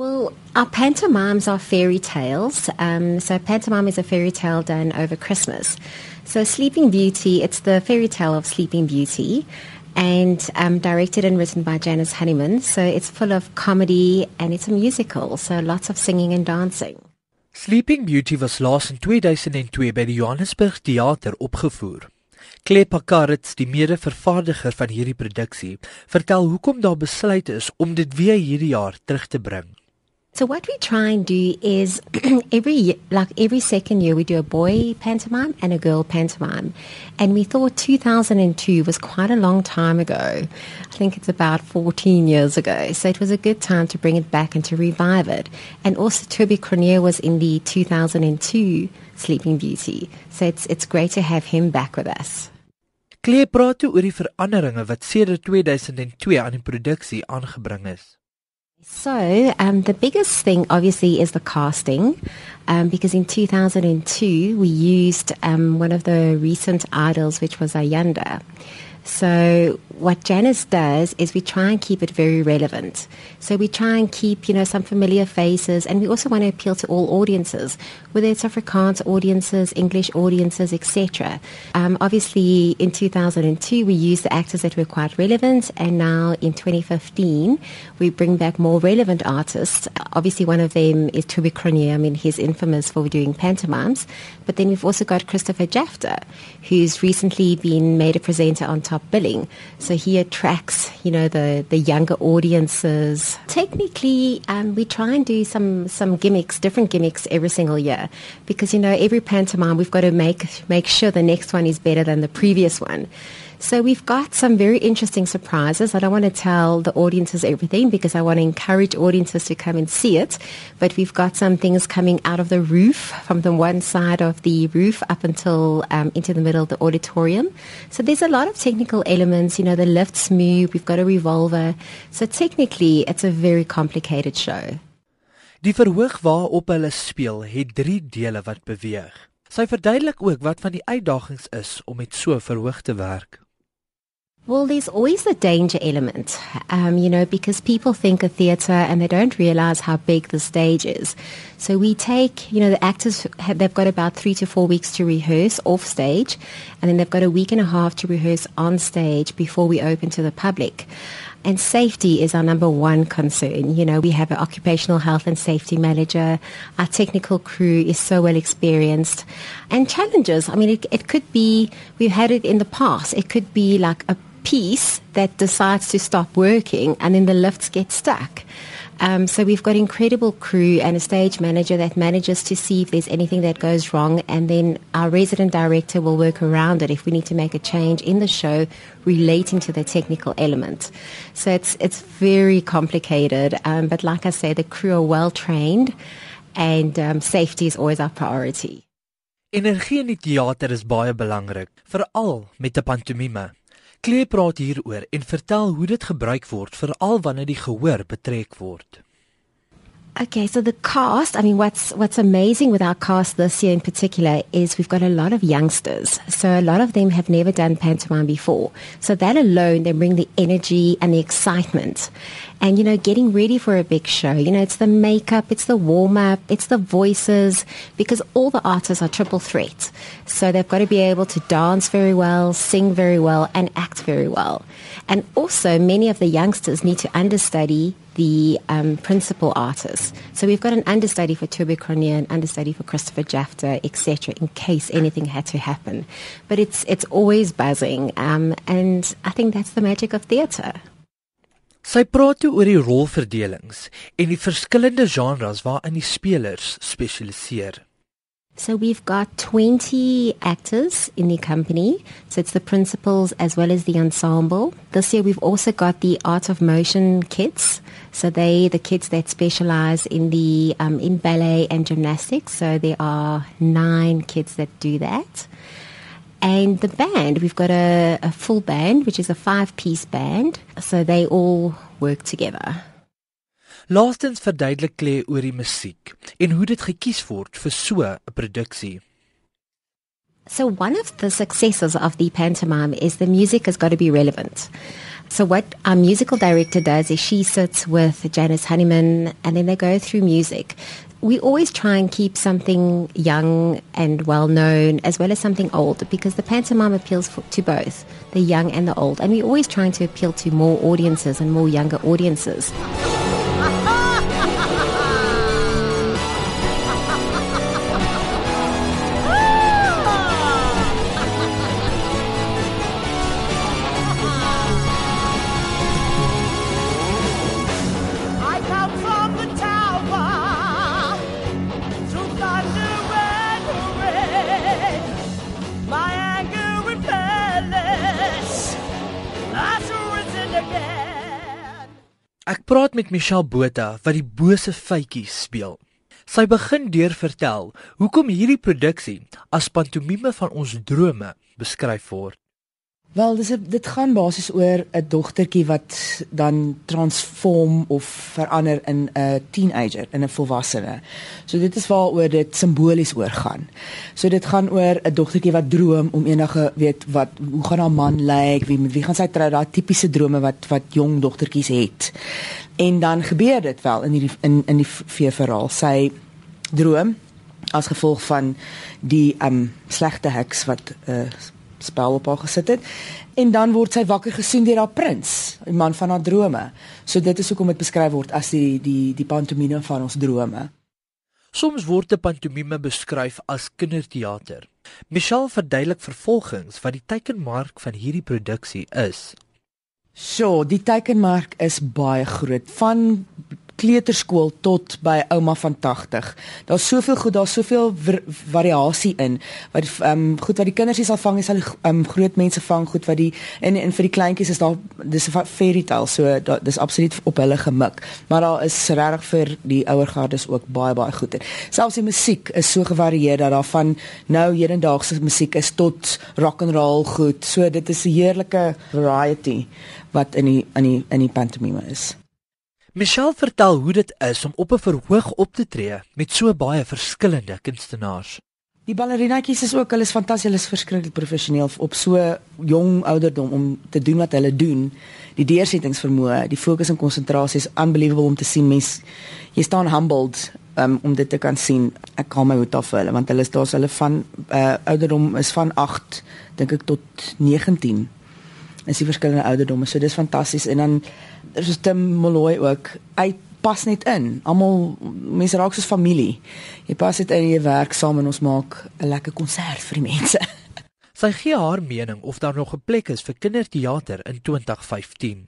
Well, our pantomimes are fairy tales. Um, so pantomime is a fairy tale done over Christmas. So Sleeping Beauty, it's the fairy tale of Sleeping Beauty and um, directed and written by Janice Honeyman. So it's full of comedy and it's a musical, so lots of singing and dancing. Sleeping Beauty was laas in 2002 by die Johannesburg Theater opgevoer. Claire Pakaritz, die mede-vervaardiger van hierdie produksie, vertel hoekom daar besluit is om dit weer hierdie jaar terug te bring. So what we try and do is every like every second year we do a boy pantomime and a girl pantomime. And we thought 2002 was quite a long time ago. I think it's about 14 years ago. So it was a good time to bring it back and to revive it. And also Toby Cronier was in the 2002 Sleeping Beauty. So it's it's great to have him back with us. Claire praat oor die veranderinge wat sedert 2002 aan die produksie aangebring is. So, um, the biggest thing obviously is the casting, um, because in 2002 we used um, one of the recent idols, which was Ayanda. So what Janice does is we try and keep it very relevant. So we try and keep, you know, some familiar faces and we also want to appeal to all audiences, whether it's Afrikaans audiences, English audiences, etc. Um, obviously in 2002 we used the actors that were quite relevant and now in 2015 we bring back more relevant artists. Obviously one of them is Toby Cronier. I mean, he's infamous for doing pantomimes. But then we've also got Christopher Jafter, who's recently been made a presenter on Top Billing. So he attracts, you know, the, the younger audiences. Technically, um, we try and do some, some gimmicks, different gimmicks every single year. Because, you know, every pantomime, we've got to make, make sure the next one is better than the previous one. So we've got some very interesting surprises. I don't want to tell the audiences everything because I want to encourage audiences to come and see it. But we've got some things coming out of the roof from the one side of the roof up until um, into the middle of the auditorium. So there's a lot of technical elements. You know, the lifts move. We've got a revolver. So technically, it's a very complicated show. Die verhoog waarop hulle speel, het 3 dele wat beweeg. Sy verduidelik ook wat van die uitdagings is om met so verhoog te werk. Well, there's always the danger element, um, you know, because people think of theatre and they don't realize how big the stage is. So we take, you know, the actors, have, they've got about three to four weeks to rehearse off stage, and then they've got a week and a half to rehearse on stage before we open to the public. And safety is our number one concern. You know, we have an occupational health and safety manager. Our technical crew is so well experienced. And challenges, I mean, it, it could be, we've had it in the past, it could be like a piece that decides to stop working and then the lifts get stuck. Um, so we've got incredible crew and a stage manager that manages to see if there's anything that goes wrong, and then our resident director will work around it if we need to make a change in the show relating to the technical element. So it's it's very complicated, um, but like I say, the crew are well trained, and um, safety is always our priority. Energie in die teater is baie belangrik, veral met 'n pantomime. Klee praat hieroor en vertel hoe dit gebruik word veral wanneer die gehoor betrek word. Okay, so the cast, I mean what's what's amazing with our cast this year in particular is we've got a lot of youngsters. So a lot of them have never done pantomime before. So that alone they bring the energy and the excitement and you know getting ready for a big show you know it's the makeup it's the warm up it's the voices because all the artists are triple threat so they've got to be able to dance very well sing very well and act very well and also many of the youngsters need to understudy the um, principal artists. So we've got an understudy for Toby Cronier, an understudy for Christopher Jafter, etc., in case anything had to happen. But it's it's always buzzing, um, and I think that's the magic of theatre. Sy praat oor die rolverdelings en die verskillende genres waarin die spelers spesialiseer. So we've got 20 actors in the company. So it's the principals as well as the ensemble. This year we've also got the art of motion kids. So they the kids that specialize in the um, in ballet and gymnastics. So there are nine kids that do that. And the band, we've got a, a full band, which is a five piece band. So they all work together. Laastens verduidelik Klee oor die musiek en hoe dit gekies word vir so 'n produksie. So one of the successes of the pantomime is the music has got to be relevant. So what our musical director does is she sits with Janice Honeyman and then they go through music. We always try and keep something young and well known as well as something old because the pantomime appeals for, to both the young and the old and we're always trying to appeal to more audiences and more younger audiences. Ek praat met Michelle Botha wat die bose feitjie speel. Sy begin deur vertel hoekom hierdie produksie as pantomime van ons drome beskryf word. Wel, dis dit gaan basies oor 'n dogtertjie wat dan transform of verander in 'n teenager, in 'n volwassene. So dit is waaroor dit simbolies oor gaan. So dit gaan oor 'n dogtertjie wat droom om eendag weet wat hoe gaan haar man lyk, wie wie gaan sy trou, daai tipiese drome wat wat jong dogtertjies het. En dan gebeur dit wel in hierdie in in die vee verhaal. Sy droom as gevolg van die um slegte heks wat 'n uh, spel op haar gesit het en dan word sy wakker gesien deur haar prins, die man van haar drome. So dit is hoekom dit beskryf word as die die die pantomime van ons drome. Soms word 'n pantomime beskryf as kinderteater. Michelle verduidelik vervolgens wat die teikenmark van hierdie produksie is. So, die teikenmark is baie groot. Van kleuterskool tot by ouma van 80. Daar's soveel goed, daar's soveel variasie in. Wat ehm um, goed wat die kinders sal vang, is al ehm um, groot mense vang goed wat die en en vir die kleintjies is daar dis 'n fairy tale, so daar dis absoluut op hulle gemik. Maar daar is regtig vir die ouer gardes ook baie baie goed. Selfs die musiek is so gevarieer dat daar van nou hedendaagse musiek is tot rock and roll goed. So dit is 'n heerlike variety wat in die in die in die pantomime is. Michelle vertel hoe dit is om op 'n verhoog op te tree met so baie verskillende kunstenaars. Die ballerinaatjies is ook, hulle is fantasties, hulle is verskriklik professioneel op so jong ouderdom om te doen wat hulle doen. Die deursettingsvermoë, die fokus en konsentrasie is unbelievable om te sien. Mens jy staan humbled um, om dit te kan sien. Ek kan my hoed af vir hulle want hulle is daar's hulle van uh, ouderdom is van 8 dink ek tot 19 is die verskillende ouderdomme. So dis fantasties en dan is dit Tim Molloy ook. Hy pas net in. Almal mense raak soos familie. Jy pas dit in jy werk saam en ons maak 'n lekker konsert vir die mense. Sy gee haar mening of daar nog 'n plek is vir kinderteater in 2015.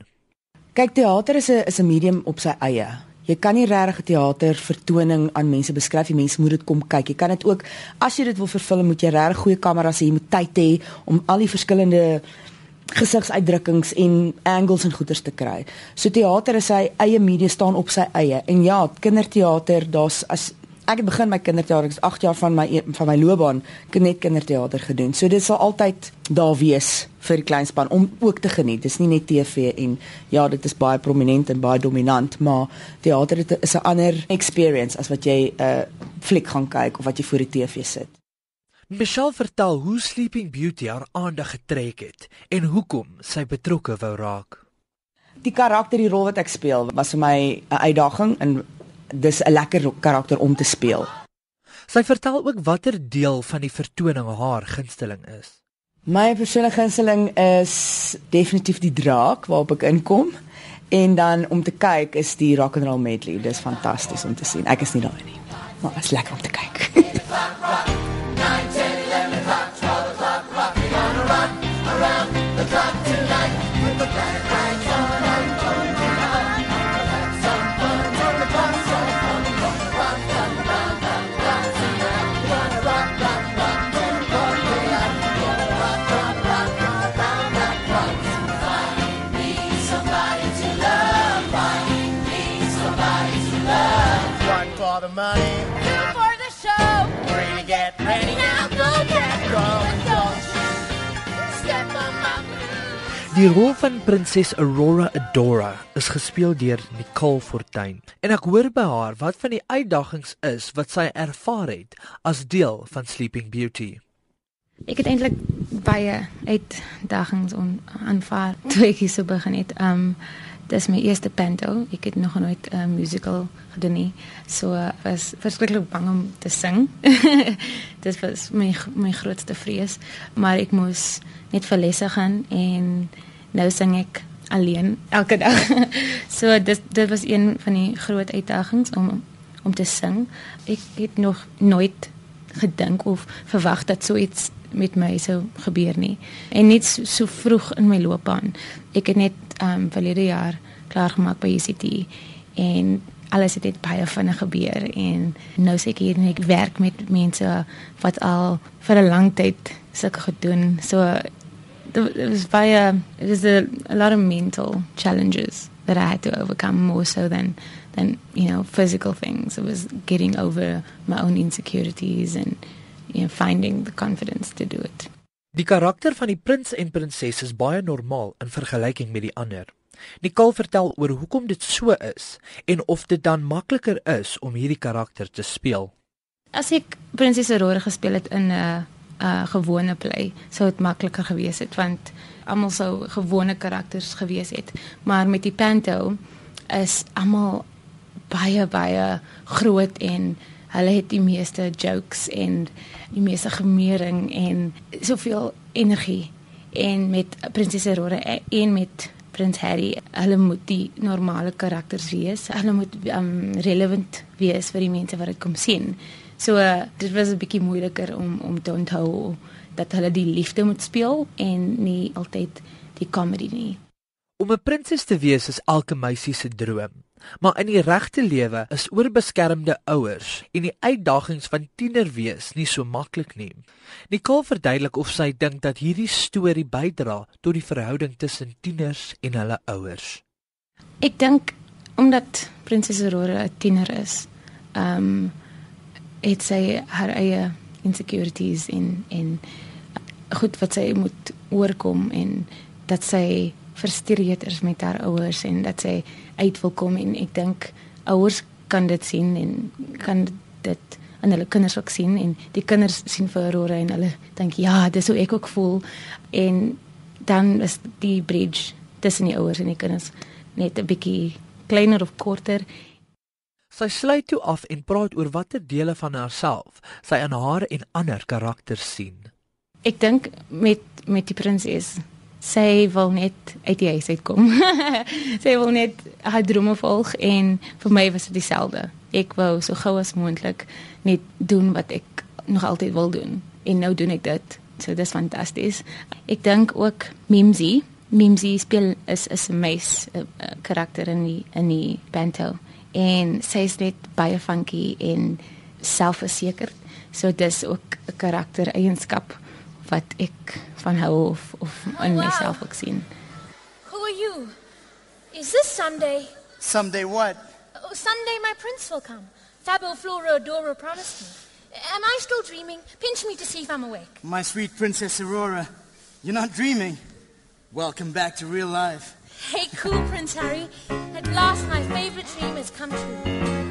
Kyk, teater is 'n is 'n medium op sy eie. Jy kan nie regtig teater vertoning aan mense beskryf. Die mense moet dit kom kyk. Jy kan dit ook as jy dit wil vervul, moet jy regtig goeie kameras hê, jy moet tyd hê om al die verskillende gesigsuitdrukkings en angles en goeters te kry. So teater is sy eie media staan op sy eie. En ja, kinderteater, daar's as ek het begin my kinderteater, ek is 8 jaar van my van my loopbaan net kinderteater gedoen. So dit sal altyd daar wees vir die kleinspan om ook te geniet. Dis nie net TV en ja, dit is baie prominent en baie dominant, maar teater is 'n ander experience as wat jy 'n uh, fliek gaan kyk of wat jy voor die TV sit. Michelle vertel hoe Sleeping Beauty haar aandag getrek het en hoekom sy betrokke wou raak. Die karakter, die rol wat ek speel, was vir my 'n uitdaging en dis 'n lekker karakter om te speel. Sy vertel ook watter deel van die vertoning haar gunsteling is. My persoonlike gunsteling is definitief die draak waarop ek inkom en dan om te kyk is die rock and roll medley. Dis fantasties om te sien. Ek is nie daar nie, maar dit is lekker om te kyk. money. Two for the show. Three to get ready. Now go get going. Step on my Die rol van prinses Aurora Adora is gespeel deur Nicole Fortuin. En ek hoor by haar wat van die uitdagings is wat sy ervaar het as deel van Sleeping Beauty. Ek het eintlik baie uitdagings aanvaar toe ek hier so begin het. Um dis my eerste panto. Ek het nog nooit 'n uh, musical gedoen nie. So uh, was verskriklik bang om te sing. dit was my my grootste vrees, maar ek moes net vir lesse gaan en nou sing ek alleen elke dag. so dit dit was een van die groot uitdagings om om te sing. Ek het nog nooit gedink of verwag dat so iets met my sou gebeur nie. En net so, so vroeg in my loopbaan. Ek het net um verlede jaar klaar gemaak by UCT en alles het net baie vinnig gebeur en nou sê ek hier en ek werk met mense wat al vir 'n lang tyd sulke gedoen. So it was baie it was a, a lot of mental challenges that I had to overcome more so than than you know physical things. It was getting over my own insecurities and you know finding the confidence to do it. Die karakter van die prins en prinses is baie normaal in vergelyking met die ander. Nicole vertel oor hoekom dit so is en of dit dan makliker is om hierdie karakter te speel. As ek prinses Aurora gespeel het in 'n uh, uh, gewone play sou dit makliker gewees het want almal sou gewone karakters gewees het. Maar met die panto is almal baie baie groot en hulle het die meeste jokes en die meeste gemering en soveel energie. En met prinses Aurora en met prins Harry hulle moet die normale karakters wees. Hulle moet um, relevant wees vir die mense wat dit kom sien. So uh, dit was 'n bietjie moeiliker om om te onthou dat hulle die liefde moet speel en nie altyd die comedy nie. Om 'n prinses te wees is elke meisie se droom Maar in die regte lewe is oorbeskermde ouers en die uitdagings van tiener wees nie so maklik nie. Nicole verduidelik of sy dink dat hierdie storie bydra tot die verhouding tussen tieners en hulle ouers. Ek dink omdat Prinses Aurora 'n tiener is, ehm um, het sy haar eie insecurities in in goed wat sy moet oorkom en dat sy frustreerd is met haar ouers en dat sy uit wil kom en ek dink ouers kan dit sien en kan dit aan hulle kinders ook sien en die kinders sien vir Aurora en hulle dink ja, dis hoe ek ook voel en dan is die bridge tussen die ouers en die kinders net 'n bietjie kleiner of korter. Sy sluit toe af en praat oor watter dele van haarself sy aan haar en ander karakters sien. Ek dink met met die prinses sy wil net uit die huis uitkom. sy wil net haar drome volg en vir my was dit dieselfde. Ek wou so gou as moontlik net doen wat ek nog altyd wil doen en nou doen ek dit. So dis fantasties. Ek dink ook Mimsy, Mimsy speel is is 'n meis karakter in die in die Bento en sy is net baie funky en selfversekerd. So dis ook 'n karakter eienskap wat ek van hou of of in myself wow. ook sien. Who are you? Is this Sunday? Someday what? Oh, Sunday my prince will come. Fabo Flora Dora promised me. Am I still dreaming? Pinch me to see if I'm awake. My sweet Princess Aurora, you're not dreaming. Welcome back to real life. Hey, cool, Prince Harry. At last, my favorite dream has come true.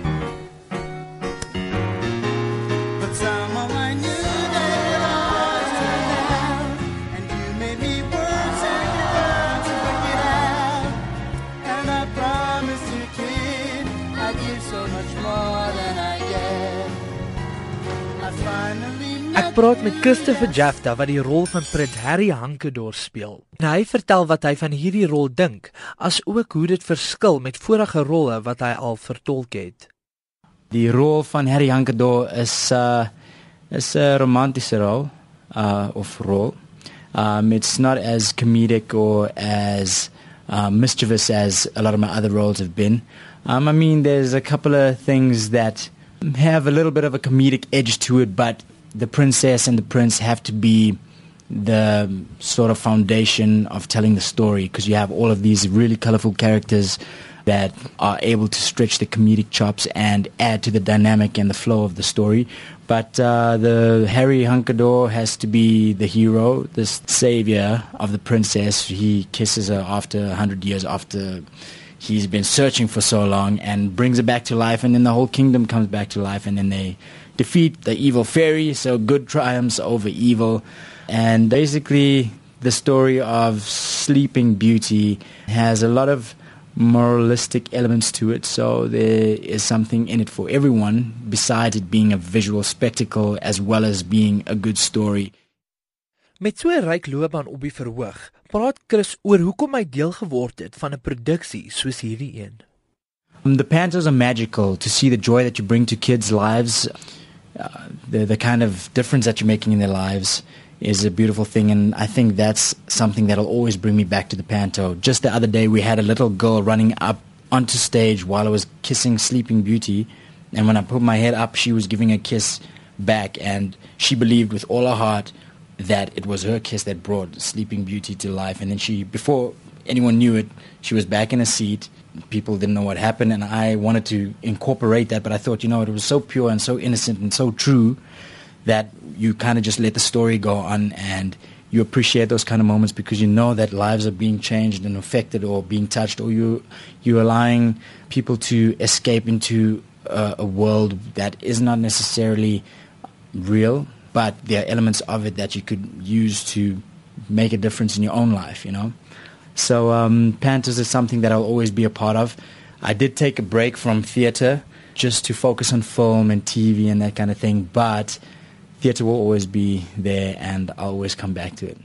Praat met Christopher Jafta wat die rol van Prins Harry Hankedor speel. En hy vertel wat hy van hierdie rol dink, asook hoe dit verskil met vorige rolle wat hy al vertolk het. Die rol van Harry Hankedor is uh is 'n romantiese rol uh of rol. Um it's not as comedic or as uh, mischievous as a lot of my other roles have been. Um I mean there's a couple of things that have a little bit of a comedic edge to it but the princess and the prince have to be the sort of foundation of telling the story because you have all of these really colorful characters that are able to stretch the comedic chops and add to the dynamic and the flow of the story. But uh, the Harry Hunkador has to be the hero, the savior of the princess. He kisses her after a hundred years after he's been searching for so long and brings her back to life, and then the whole kingdom comes back to life, and then they defeat the evil fairy, so good triumphs over evil. And basically, the story of Sleeping Beauty has a lot of moralistic elements to it. So there is something in it for everyone, besides it being a visual spectacle as well as being a good story. Met so 'n ryk loopbaan op die verhoog, praat Chris oor hoekom hy deel geword het van 'n produksie soos hierdie een. The pantos are magical to see the joy that you bring to kids' lives, the the kind of difference that you're making in their lives is a beautiful thing. And I think that's something that'll always bring me back to the panto. Just the other day we had a little girl running up onto stage while I was kissing Sleeping Beauty. And when I put my head up she was giving a kiss back. And she believed with all her heart that it was her kiss that brought Sleeping Beauty to life. And then she before anyone knew it she was back in a seat people didn't know what happened and I wanted to incorporate that but I thought you know it was so pure and so innocent and so true that you kind of just let the story go on and you appreciate those kind of moments because you know that lives are being changed and affected or being touched or you you're allowing people to escape into a, a world that is not necessarily real but there are elements of it that you could use to make a difference in your own life you know so um, Panthers is something that I'll always be a part of I did take a break from theater just to focus on film and TV and that kind of thing but theatre will always be there and I'll always come back to it.